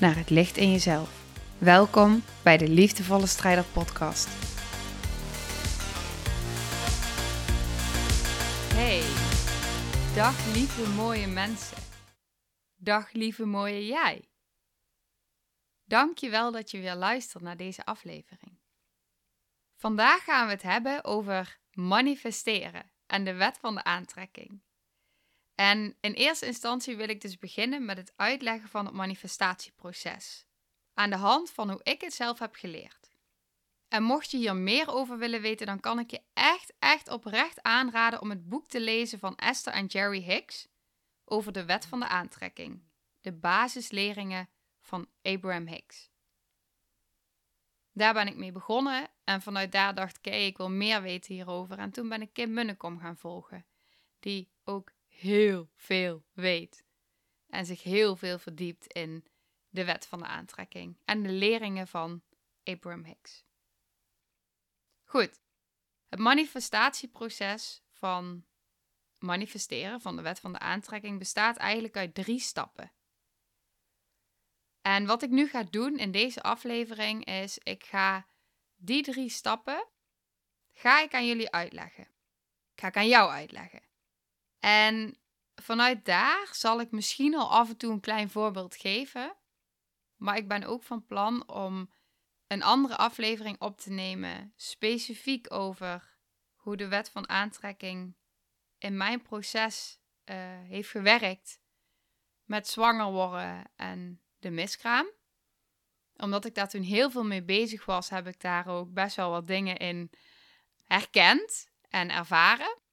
naar het licht in jezelf. Welkom bij de Liefdevolle Strijder Podcast. Hey, dag lieve mooie mensen. Dag lieve mooie jij. Dank je wel dat je weer luistert naar deze aflevering. Vandaag gaan we het hebben over manifesteren en de wet van de aantrekking. En in eerste instantie wil ik dus beginnen met het uitleggen van het manifestatieproces. Aan de hand van hoe ik het zelf heb geleerd. En mocht je hier meer over willen weten, dan kan ik je echt, echt oprecht aanraden om het boek te lezen van Esther en Jerry Hicks over de wet van de aantrekking. De basisleringen van Abraham Hicks. Daar ben ik mee begonnen en vanuit daar dacht ik, ik wil meer weten hierover. En toen ben ik Kim Munnekom gaan volgen, die ook heel veel weet. En zich heel veel verdiept in de wet van de aantrekking en de leringen van Abraham Hicks. Goed, het manifestatieproces van manifesteren van de wet van de aantrekking bestaat eigenlijk uit drie stappen. En wat ik nu ga doen in deze aflevering is, ik ga die drie stappen, ga ik aan jullie uitleggen. Ga ik aan jou uitleggen. En vanuit daar zal ik misschien al af en toe een klein voorbeeld geven. Maar ik ben ook van plan om een andere aflevering op te nemen, specifiek over hoe de wet van aantrekking in mijn proces uh, heeft gewerkt met zwanger worden en de miskraam. Omdat ik daar toen heel veel mee bezig was, heb ik daar ook best wel wat dingen in herkend en ervaren.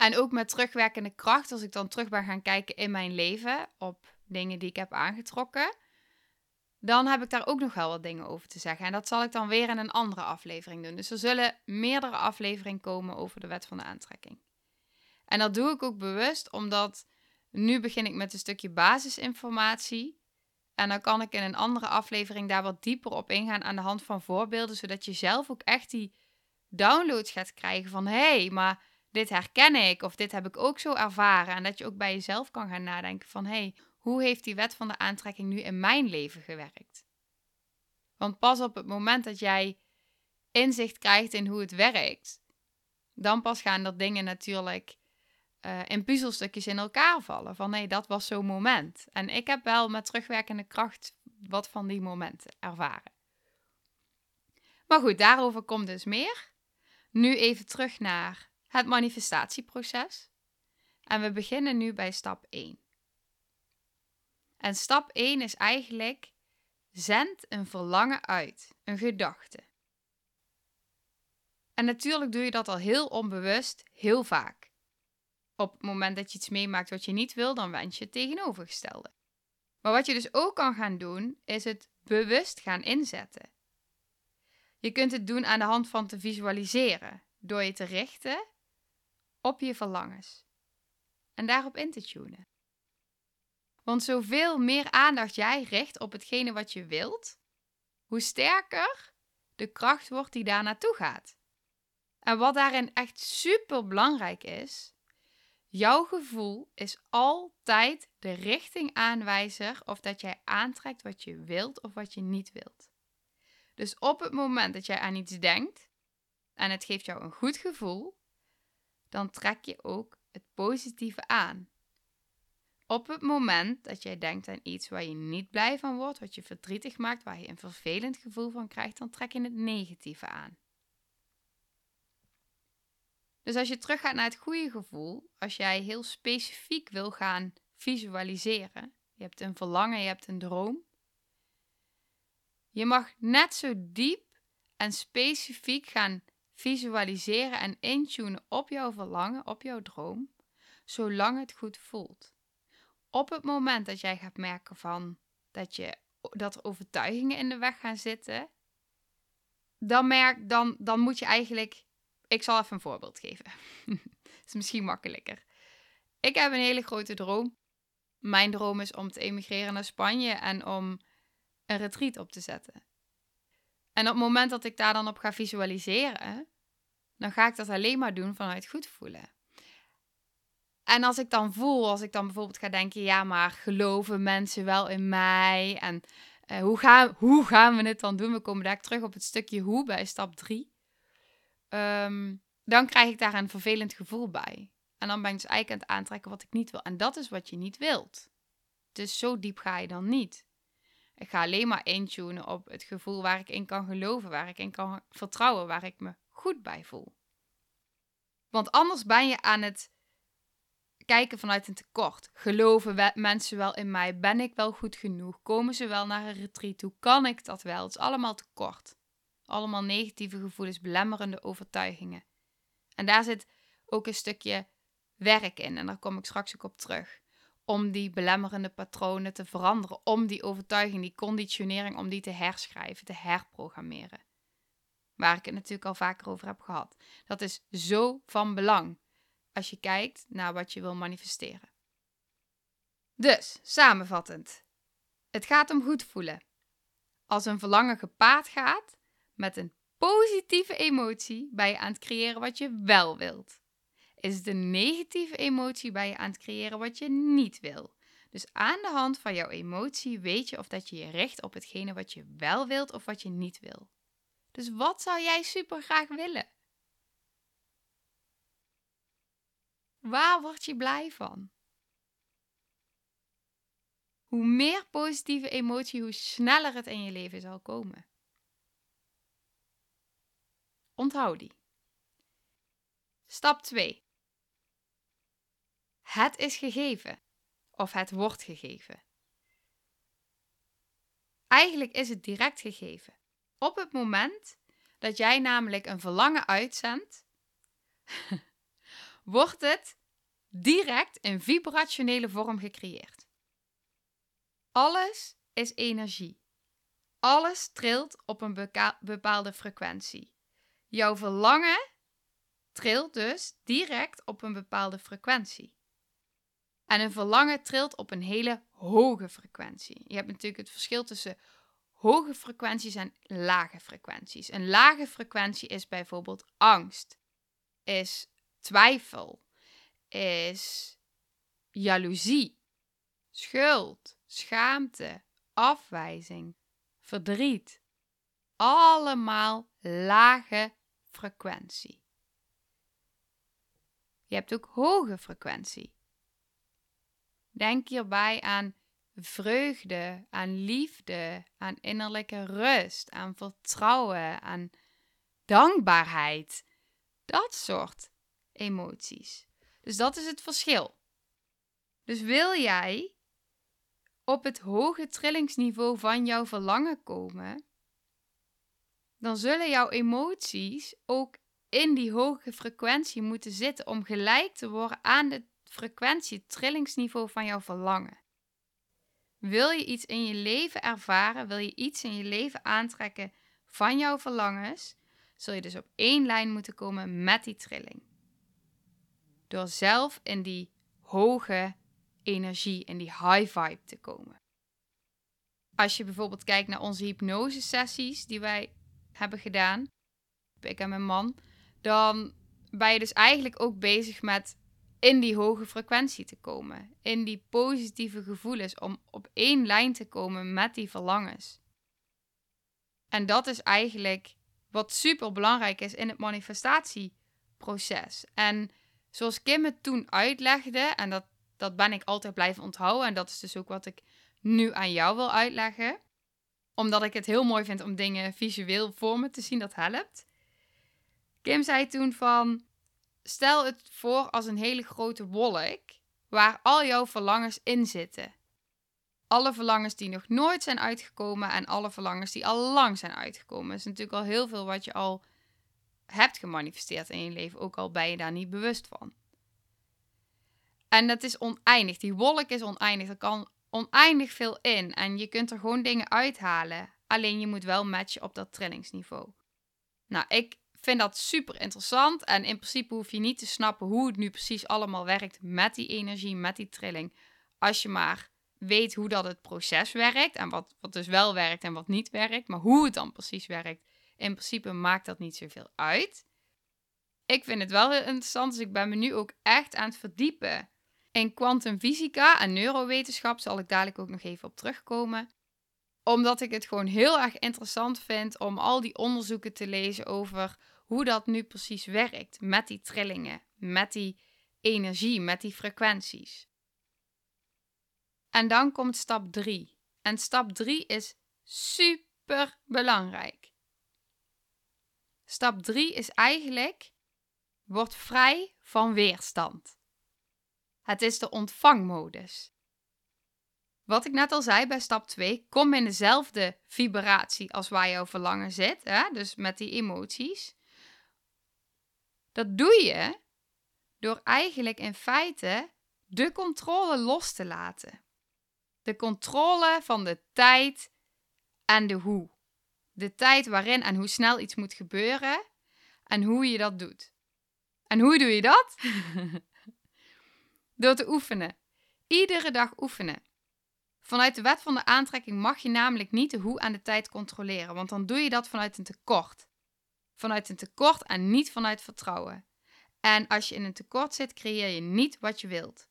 En ook met terugwerkende kracht, als ik dan terug ben gaan kijken in mijn leven op dingen die ik heb aangetrokken, dan heb ik daar ook nog wel wat dingen over te zeggen. En dat zal ik dan weer in een andere aflevering doen. Dus er zullen meerdere afleveringen komen over de wet van de aantrekking. En dat doe ik ook bewust, omdat nu begin ik met een stukje basisinformatie. En dan kan ik in een andere aflevering daar wat dieper op ingaan aan de hand van voorbeelden, zodat je zelf ook echt die downloads gaat krijgen van hé, hey, maar dit herken ik of dit heb ik ook zo ervaren. En dat je ook bij jezelf kan gaan nadenken van hé, hey, hoe heeft die wet van de aantrekking nu in mijn leven gewerkt? Want pas op het moment dat jij inzicht krijgt in hoe het werkt, dan pas gaan er dingen natuurlijk uh, in puzzelstukjes in elkaar vallen. Van nee, dat was zo'n moment. En ik heb wel met terugwerkende kracht wat van die momenten ervaren. Maar goed, daarover komt dus meer. Nu even terug naar het manifestatieproces. En we beginnen nu bij stap 1. En stap 1 is eigenlijk zend een verlangen uit, een gedachte. En natuurlijk doe je dat al heel onbewust, heel vaak. Op het moment dat je iets meemaakt wat je niet wil, dan wens je het tegenovergestelde. Maar wat je dus ook kan gaan doen, is het bewust gaan inzetten. Je kunt het doen aan de hand van te visualiseren, door je te richten op je verlangens en daarop in te tunen. Want zoveel meer aandacht jij richt op hetgene wat je wilt, hoe sterker de kracht wordt die daar naartoe gaat. En wat daarin echt super belangrijk is, jouw gevoel is altijd de richtingaanwijzer of dat jij aantrekt wat je wilt of wat je niet wilt. Dus op het moment dat jij aan iets denkt en het geeft jou een goed gevoel, dan trek je ook het positieve aan. Op het moment dat jij denkt aan iets waar je niet blij van wordt, wat je verdrietig maakt, waar je een vervelend gevoel van krijgt, dan trek je het negatieve aan. Dus als je teruggaat naar het goede gevoel, als jij heel specifiek wil gaan visualiseren, je hebt een verlangen, je hebt een droom, je mag net zo diep en specifiek gaan visualiseren en intunen op jouw verlangen, op jouw droom, zolang het goed voelt. Op het moment dat jij gaat merken van dat, je, dat er overtuigingen in de weg gaan zitten, dan, merk, dan, dan moet je eigenlijk. Ik zal even een voorbeeld geven. Is misschien makkelijker. Ik heb een hele grote droom. Mijn droom is om te emigreren naar Spanje en om een retreat op te zetten. En op het moment dat ik daar dan op ga visualiseren, dan ga ik dat alleen maar doen vanuit goed voelen. En als ik dan voel, als ik dan bijvoorbeeld ga denken, ja, maar geloven mensen wel in mij? En uh, hoe, gaan, hoe gaan we het dan doen? We komen daar terug op het stukje hoe bij stap 3. Ehm, dan krijg ik daar een vervelend gevoel bij. En dan ben ik dus eigenlijk aan het aantrekken wat ik niet wil. En dat is wat je niet wilt. Dus zo diep ga je dan niet. Ik ga alleen maar intunen op het gevoel waar ik in kan geloven, waar ik in kan vertrouwen, waar ik me goed bij voel. Want anders ben je aan het kijken vanuit een tekort. Geloven mensen wel in mij? Ben ik wel goed genoeg? Komen ze wel naar een retreat Hoe Kan ik dat wel? Het is allemaal tekort. Allemaal negatieve gevoelens, belemmerende overtuigingen. En daar zit ook een stukje werk in. En daar kom ik straks ook op terug. Om die belemmerende patronen te veranderen. Om die overtuiging, die conditionering, om die te herschrijven, te herprogrammeren. Waar ik het natuurlijk al vaker over heb gehad. Dat is zo van belang als je kijkt naar wat je wil manifesteren. Dus, samenvattend. Het gaat om goed voelen. Als een verlangen gepaard gaat met een positieve emotie, ben je aan het creëren wat je wel wilt. Is een negatieve emotie, ben je aan het creëren wat je niet wil. Dus aan de hand van jouw emotie weet je of dat je je richt op hetgene wat je wel wilt of wat je niet wil. Dus wat zou jij super graag willen? Waar word je blij van? Hoe meer positieve emotie, hoe sneller het in je leven zal komen. Onthoud die. Stap 2. Het is gegeven of het wordt gegeven. Eigenlijk is het direct gegeven. Op het moment dat jij namelijk een verlangen uitzendt, wordt het direct in vibrationele vorm gecreëerd. Alles is energie. Alles trilt op een bepaalde frequentie. Jouw verlangen trilt dus direct op een bepaalde frequentie. En een verlangen trilt op een hele hoge frequentie. Je hebt natuurlijk het verschil tussen hoge frequenties en lage frequenties. Een lage frequentie is bijvoorbeeld angst, is twijfel, is jaloezie, schuld, schaamte, afwijzing, verdriet. Allemaal lage frequentie. Je hebt ook hoge frequentie. Denk hierbij aan vreugde, aan liefde, aan innerlijke rust, aan vertrouwen, aan dankbaarheid. Dat soort emoties. Dus dat is het verschil. Dus wil jij op het hoge trillingsniveau van jouw verlangen komen, dan zullen jouw emoties ook in die hoge frequentie moeten zitten om gelijk te worden aan de frequentie, trillingsniveau van jouw verlangen. Wil je iets in je leven ervaren, wil je iets in je leven aantrekken van jouw verlangens, zul je dus op één lijn moeten komen met die trilling. Door zelf in die hoge energie, in die high vibe te komen. Als je bijvoorbeeld kijkt naar onze hypnose sessies die wij hebben gedaan, ik en mijn man, dan ben je dus eigenlijk ook bezig met in die hoge frequentie te komen. In die positieve gevoelens om op één lijn te komen met die verlangens. En dat is eigenlijk wat super belangrijk is in het manifestatieproces. En zoals Kim het toen uitlegde, en dat, dat ben ik altijd blijven onthouden, en dat is dus ook wat ik nu aan jou wil uitleggen, omdat ik het heel mooi vind om dingen visueel voor me te zien, dat helpt. Kim zei toen van, stel het voor als een hele grote wolk waar al jouw verlangens in zitten. Alle verlangens die nog nooit zijn uitgekomen en alle verlangens die al lang zijn uitgekomen. Dat is natuurlijk al heel veel wat je al hebt gemanifesteerd in je leven, ook al ben je daar niet bewust van. En dat is oneindig. Die wolk is oneindig. Er kan oneindig veel in en je kunt er gewoon dingen uithalen. Alleen je moet wel matchen op dat trillingsniveau. Nou, ik vind dat super interessant en in principe hoef je niet te snappen hoe het nu precies allemaal werkt met die energie, met die trilling. Als je maar weet hoe dat het proces werkt en wat, wat dus wel werkt en wat niet werkt, maar hoe het dan precies werkt, in principe maakt dat niet zoveel uit. Ik vind het wel heel interessant, dus ik ben me nu ook echt aan het verdiepen in kwantumfysica en neurowetenschap. Zal ik dadelijk ook nog even op terugkomen. Omdat ik het gewoon heel erg interessant vind om al die onderzoeken te lezen over hoe dat nu precies werkt met die trillingen, met die energie, met die frequenties. En dan komt stap 3. En stap 3 is super belangrijk. Stap 3 is eigenlijk: word vrij van weerstand. Het is de ontvangmodus. Wat ik net al zei bij stap 2, kom in dezelfde vibratie als waar jouw verlangen zit, hè? dus met die emoties. Dat doe je door eigenlijk in feite de controle los te laten. De controle van de tijd en de hoe. De tijd waarin en hoe snel iets moet gebeuren en hoe je dat doet. En hoe doe je dat? Door te oefenen. Iedere dag oefenen. Vanuit de wet van de aantrekking mag je namelijk niet de hoe aan de tijd controleren, want dan doe je dat vanuit een tekort. Vanuit een tekort en niet vanuit vertrouwen. En als je in een tekort zit, creëer je niet wat je wilt.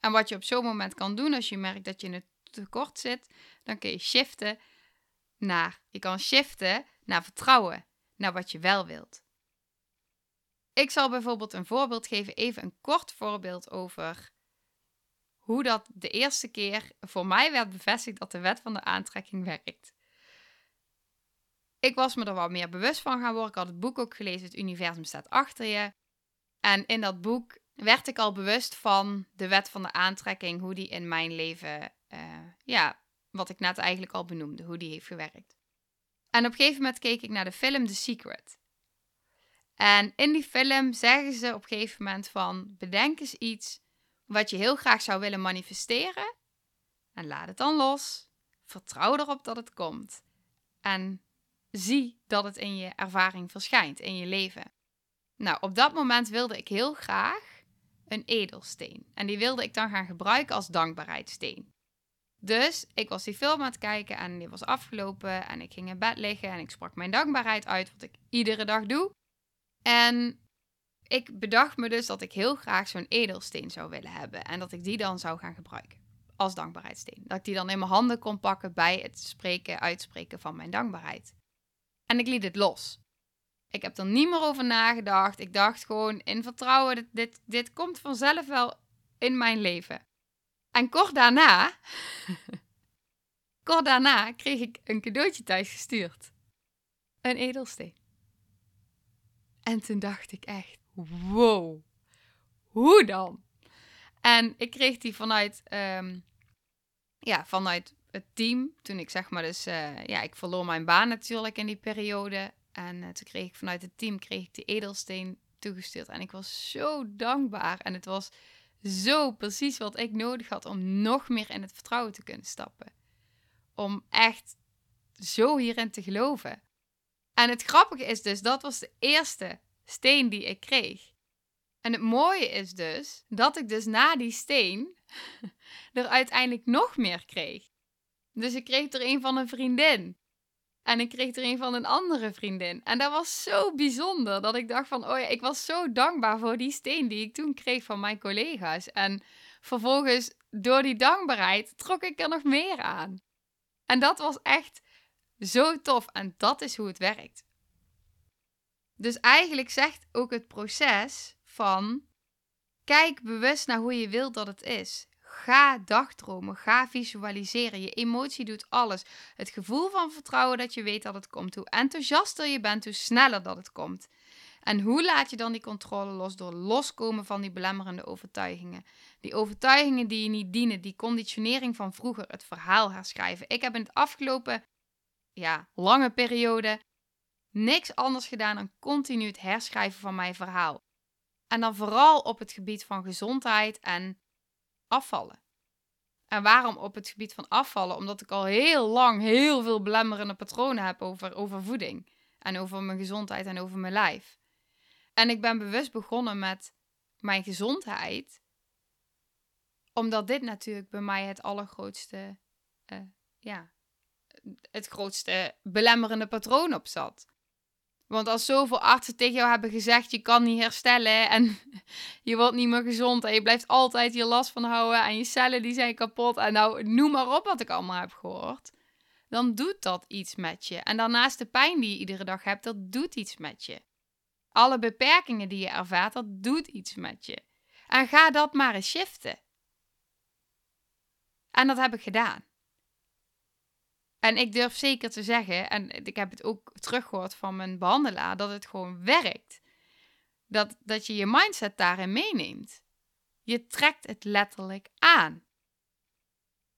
En wat je op zo'n moment kan doen als je merkt dat je in een tekort zit, dan kun je shiften naar, je kan shiften naar vertrouwen, naar wat je wel wilt. Ik zal bijvoorbeeld een voorbeeld geven, even een kort voorbeeld over hoe dat de eerste keer voor mij werd bevestigd dat de wet van de aantrekking werkt. Ik was me er wat meer bewust van gaan worden. Ik had het boek ook gelezen, Het Universum staat achter je. En in dat boek werd ik al bewust van de wet van de aantrekking, hoe die in mijn leven, uh, ja, wat ik net eigenlijk al benoemde, hoe die heeft gewerkt. En op een gegeven moment keek ik naar de film The Secret. En in die film zeggen ze op een gegeven moment van, bedenk eens iets wat je heel graag zou willen manifesteren en laat het dan los. Vertrouw erop dat het komt. En zie dat het in je ervaring verschijnt, in je leven. Nou, op dat moment wilde ik heel graag een edelsteen. En die wilde ik dan gaan gebruiken als dankbaarheidssteen. Dus ik was die film aan het kijken en die was afgelopen. En ik ging in bed liggen en ik sprak mijn dankbaarheid uit, wat ik iedere dag doe. En ik bedacht me dus dat ik heel graag zo'n edelsteen zou willen hebben. En dat ik die dan zou gaan gebruiken als dankbaarheidssteen. Dat ik die dan in mijn handen kon pakken bij het spreken, uitspreken van mijn dankbaarheid. En ik liet het los. Ik heb er niet meer over nagedacht. Ik dacht gewoon in vertrouwen, dit, dit, dit komt vanzelf wel in mijn leven. En kort daarna, kort daarna kreeg ik een cadeautje thuis gestuurd. Een edelsteen. En toen dacht ik echt, wow, hoe dan? En ik kreeg die vanuit, um, ja, vanuit het team. Toen ik zeg maar dus, uh, ja, ik verloor mijn baan natuurlijk in die periode. En uh, toen kreeg ik vanuit het team kreeg ik de edelsteen toegestuurd. En ik was zo dankbaar. En het was zo precies wat ik nodig had om nog meer in het vertrouwen te kunnen stappen. Om echt zo hierin te geloven. En het grappige is dus, dat was de eerste steen die ik kreeg. En het mooie is dus dat ik dus na die steen er uiteindelijk nog meer kreeg. Dus ik kreeg er een van een vriendin. En ik kreeg er een van een andere vriendin. En dat was zo bijzonder dat ik dacht van, oh ja, ik was zo dankbaar voor die steen die ik toen kreeg van mijn collega's. En vervolgens, door die dankbaarheid, trok ik er nog meer aan. En dat was echt zo tof. En dat is hoe het werkt. Dus eigenlijk zegt ook het proces van kijk bewust naar hoe je wilt dat het is. Ga dagdromen, ga visualiseren. Je emotie doet alles. Het gevoel van vertrouwen dat je weet dat het komt. Hoe enthousiaster je bent, hoe sneller dat het komt. En hoe laat je dan die controle los? Door loskomen van die belemmerende overtuigingen. Die overtuigingen die je niet dienen, die conditionering van vroeger, het verhaal herschrijven. Ik heb in het afgelopen ja, lange periode niks anders gedaan dan continu het herschrijven van mijn verhaal. En dan vooral op het gebied van gezondheid en afvallen. En waarom op het gebied van afvallen? Omdat ik al heel lang heel veel belemmerende patronen heb over, over voeding. En over mijn gezondheid en over mijn lijf. En ik ben bewust begonnen met mijn gezondheid. Omdat dit natuurlijk bij mij het allergrootste, uh, ja, het grootste belemmerende patroon op zat. Want als zoveel artsen tegen jou hebben gezegd, je kan niet herstellen en je wordt niet meer gezond en je blijft altijd hier last van houden en je cellen die zijn kapot en nou noem maar op wat ik allemaal heb gehoord. Dan doet dat iets met je. En daarnaast de pijn die je iedere dag hebt, dat doet iets met je. Alle beperkingen die je ervaart, dat doet iets met je. En ga dat maar eens shiften. En dat heb ik gedaan. En ik durf zeker te zeggen, en ik heb het ook teruggehoord van mijn behandelaar, dat het gewoon werkt. Dat, dat je je mindset daarin meeneemt. Je trekt het letterlijk aan.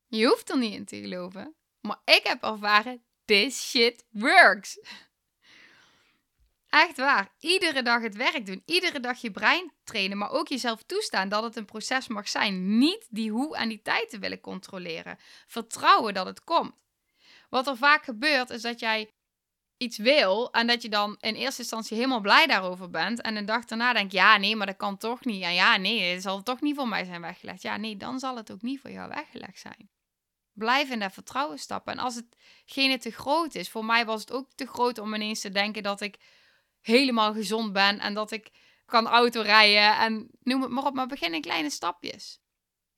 Je hoeft er niet in te geloven, maar ik heb ervaren, this shit works. Echt waar. Iedere dag het werk doen. Iedere dag je brein trainen. Maar ook jezelf toestaan dat het een proces mag zijn. Niet die hoe en die tijd te willen controleren. Vertrouwen dat het komt. Wat er vaak gebeurt is dat jij iets wil en dat je dan in eerste instantie helemaal blij daarover bent en een dag daarna denkt, ja, nee, maar dat kan toch niet. En ja, nee, het zal toch niet voor mij zijn weggelegd. Ja, nee, dan zal het ook niet voor jou weggelegd zijn. Blijf in dat vertrouwen stappen. En als hetgene te groot is, voor mij was het ook te groot om ineens te denken dat ik helemaal gezond ben en dat ik kan autorijden en noem het maar op, maar begin in kleine stapjes.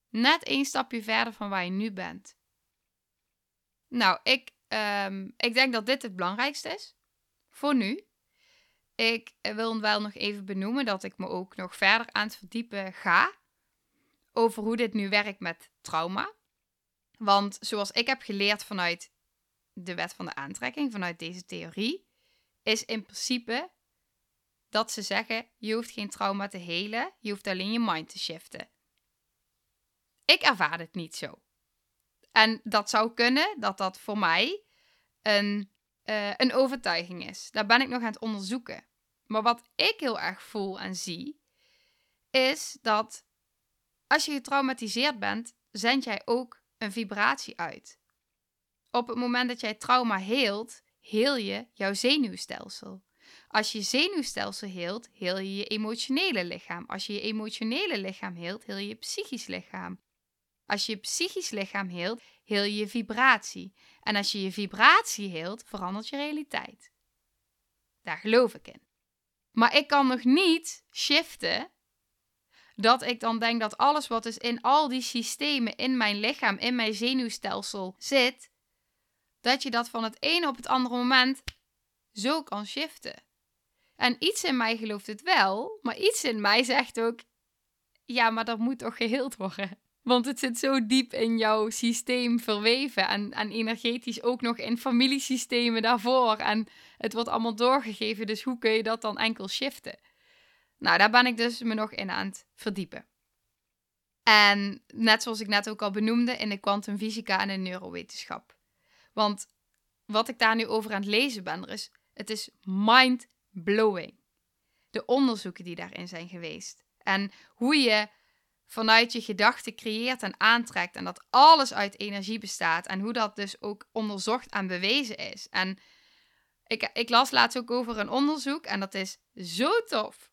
Net één stapje verder van waar je nu bent. Nou, ik, um, ik denk dat dit het belangrijkste is. Voor nu. Ik wil wel nog even benoemen dat ik me ook nog verder aan het verdiepen ga. Over hoe dit nu werkt met trauma. Want zoals ik heb geleerd vanuit de wet van de aantrekking, vanuit deze theorie, is in principe dat ze zeggen: je hoeft geen trauma te helen, je hoeft alleen je mind te shiften. Ik ervaar het niet zo. En dat zou kunnen dat dat voor mij een, uh, een overtuiging is. Daar ben ik nog aan het onderzoeken. Maar wat ik heel erg voel en zie, is dat als je getraumatiseerd bent, zend jij ook een vibratie uit. Op het moment dat jij trauma heelt, heel je jouw zenuwstelsel. Als je zenuwstelsel heelt, heel je je emotionele lichaam. Als je je emotionele lichaam heelt, heel je je psychisch lichaam. Als je je psychisch lichaam heelt, heel je je vibratie. En als je je vibratie heelt, verandert je realiteit. Daar geloof ik in. Maar ik kan nog niet shiften dat ik dan denk dat alles wat dus in al die systemen in mijn lichaam, in mijn zenuwstelsel zit, dat je dat van het ene op het andere moment zo kan shiften. En iets in mij gelooft het wel, maar iets in mij zegt ook: ja, maar dat moet toch geheeld worden. Want het zit zo diep in jouw systeem verweven. En, en energetisch ook nog in familiesystemen daarvoor. En het wordt allemaal doorgegeven. Dus hoe kun je dat dan enkel shiften? Nou, daar ben ik dus me nog in aan het verdiepen. En net zoals ik net ook al benoemde, in de kwantumfysica en de neurowetenschap. Want wat ik daar nu over aan het lezen ben, er is, het is mind-blowing. De onderzoeken die daarin zijn geweest. En hoe je vanuit je gedachten creëert en aantrekt. En dat alles uit energie bestaat. En hoe dat dus ook onderzocht en bewezen is. En ik, ik las laatst ook over een onderzoek en dat is zo tof.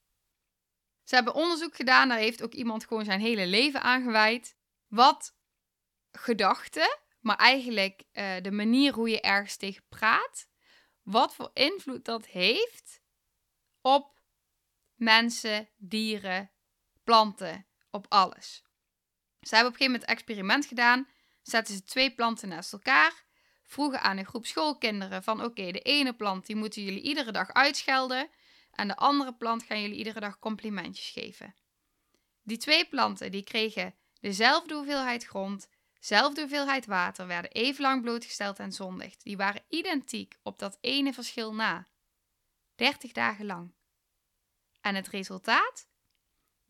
Ze hebben onderzoek gedaan, daar heeft ook iemand gewoon zijn hele leven aan gewijd. Wat gedachten, maar eigenlijk uh, de manier hoe je ergens tegen praat, wat voor invloed dat heeft op mensen, dieren, planten, op alles. Ze hebben op een gegeven moment een experiment gedaan. Zetten ze twee planten naast elkaar. Vroegen aan een groep schoolkinderen van oké, de ene plant die moeten jullie iedere dag uitschelden. En de andere plant gaan jullie iedere dag complimentjes geven. Die twee planten die kregen dezelfde hoeveelheid grond, dezelfde hoeveelheid water, werden even lang blootgesteld aan zonlicht. Die waren identiek op dat ene verschil na. 30 dagen lang. En het resultaat?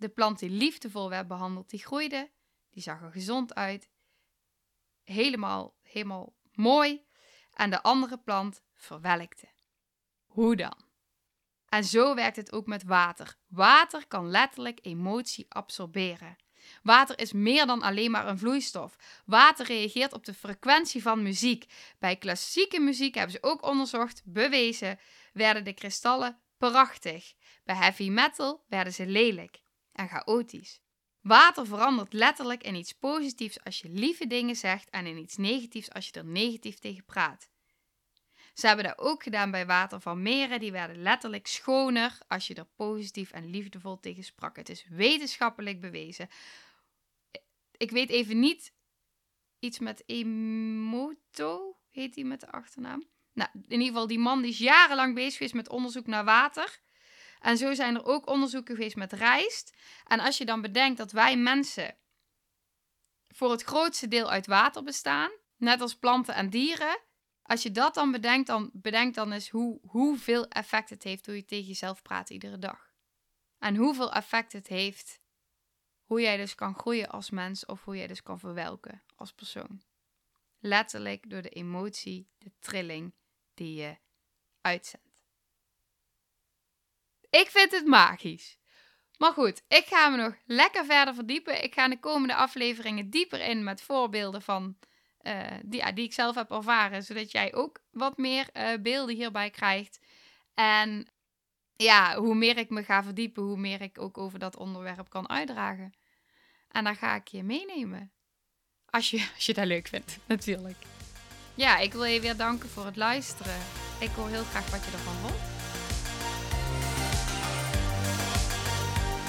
De plant die liefdevol werd behandeld, die groeide. Die zag er gezond uit. Helemaal, helemaal mooi. En de andere plant verwelkte. Hoe dan? En zo werkt het ook met water. Water kan letterlijk emotie absorberen. Water is meer dan alleen maar een vloeistof. Water reageert op de frequentie van muziek. Bij klassieke muziek hebben ze ook onderzocht, bewezen, werden de kristallen prachtig. Bij heavy metal werden ze lelijk en chaotisch. Water verandert letterlijk in iets positiefs als je lieve dingen zegt en in iets negatiefs als je er negatief tegen praat. Ze hebben dat ook gedaan bij water van meren. Die werden letterlijk schoner als je er positief en liefdevol tegen sprak. Het is wetenschappelijk bewezen. Ik weet even niet iets met Emoto, heet die met de achternaam. Nou, in ieder geval, die man die is jarenlang bezig geweest met onderzoek naar water. En zo zijn er ook onderzoeken geweest met rijst. En als je dan bedenkt dat wij mensen voor het grootste deel uit water bestaan, net als planten en dieren. Als je dat dan bedenkt, dan bedenk dan eens hoe, hoeveel effect het heeft hoe je tegen jezelf praat iedere dag. En hoeveel effect het heeft hoe jij dus kan groeien als mens of hoe jij dus kan verwelken als persoon. Letterlijk door de emotie, de trilling die je uitzendt. Ik vind het magisch. Maar goed, ik ga me nog lekker verder verdiepen. Ik ga de komende afleveringen dieper in met voorbeelden van uh, die, die ik zelf heb ervaren, zodat jij ook wat meer uh, beelden hierbij krijgt. En ja, hoe meer ik me ga verdiepen, hoe meer ik ook over dat onderwerp kan uitdragen. En dan ga ik je meenemen. Als je, als je dat leuk vindt, natuurlijk. Ja, ik wil je weer danken voor het luisteren. Ik hoor heel graag wat je ervan vond.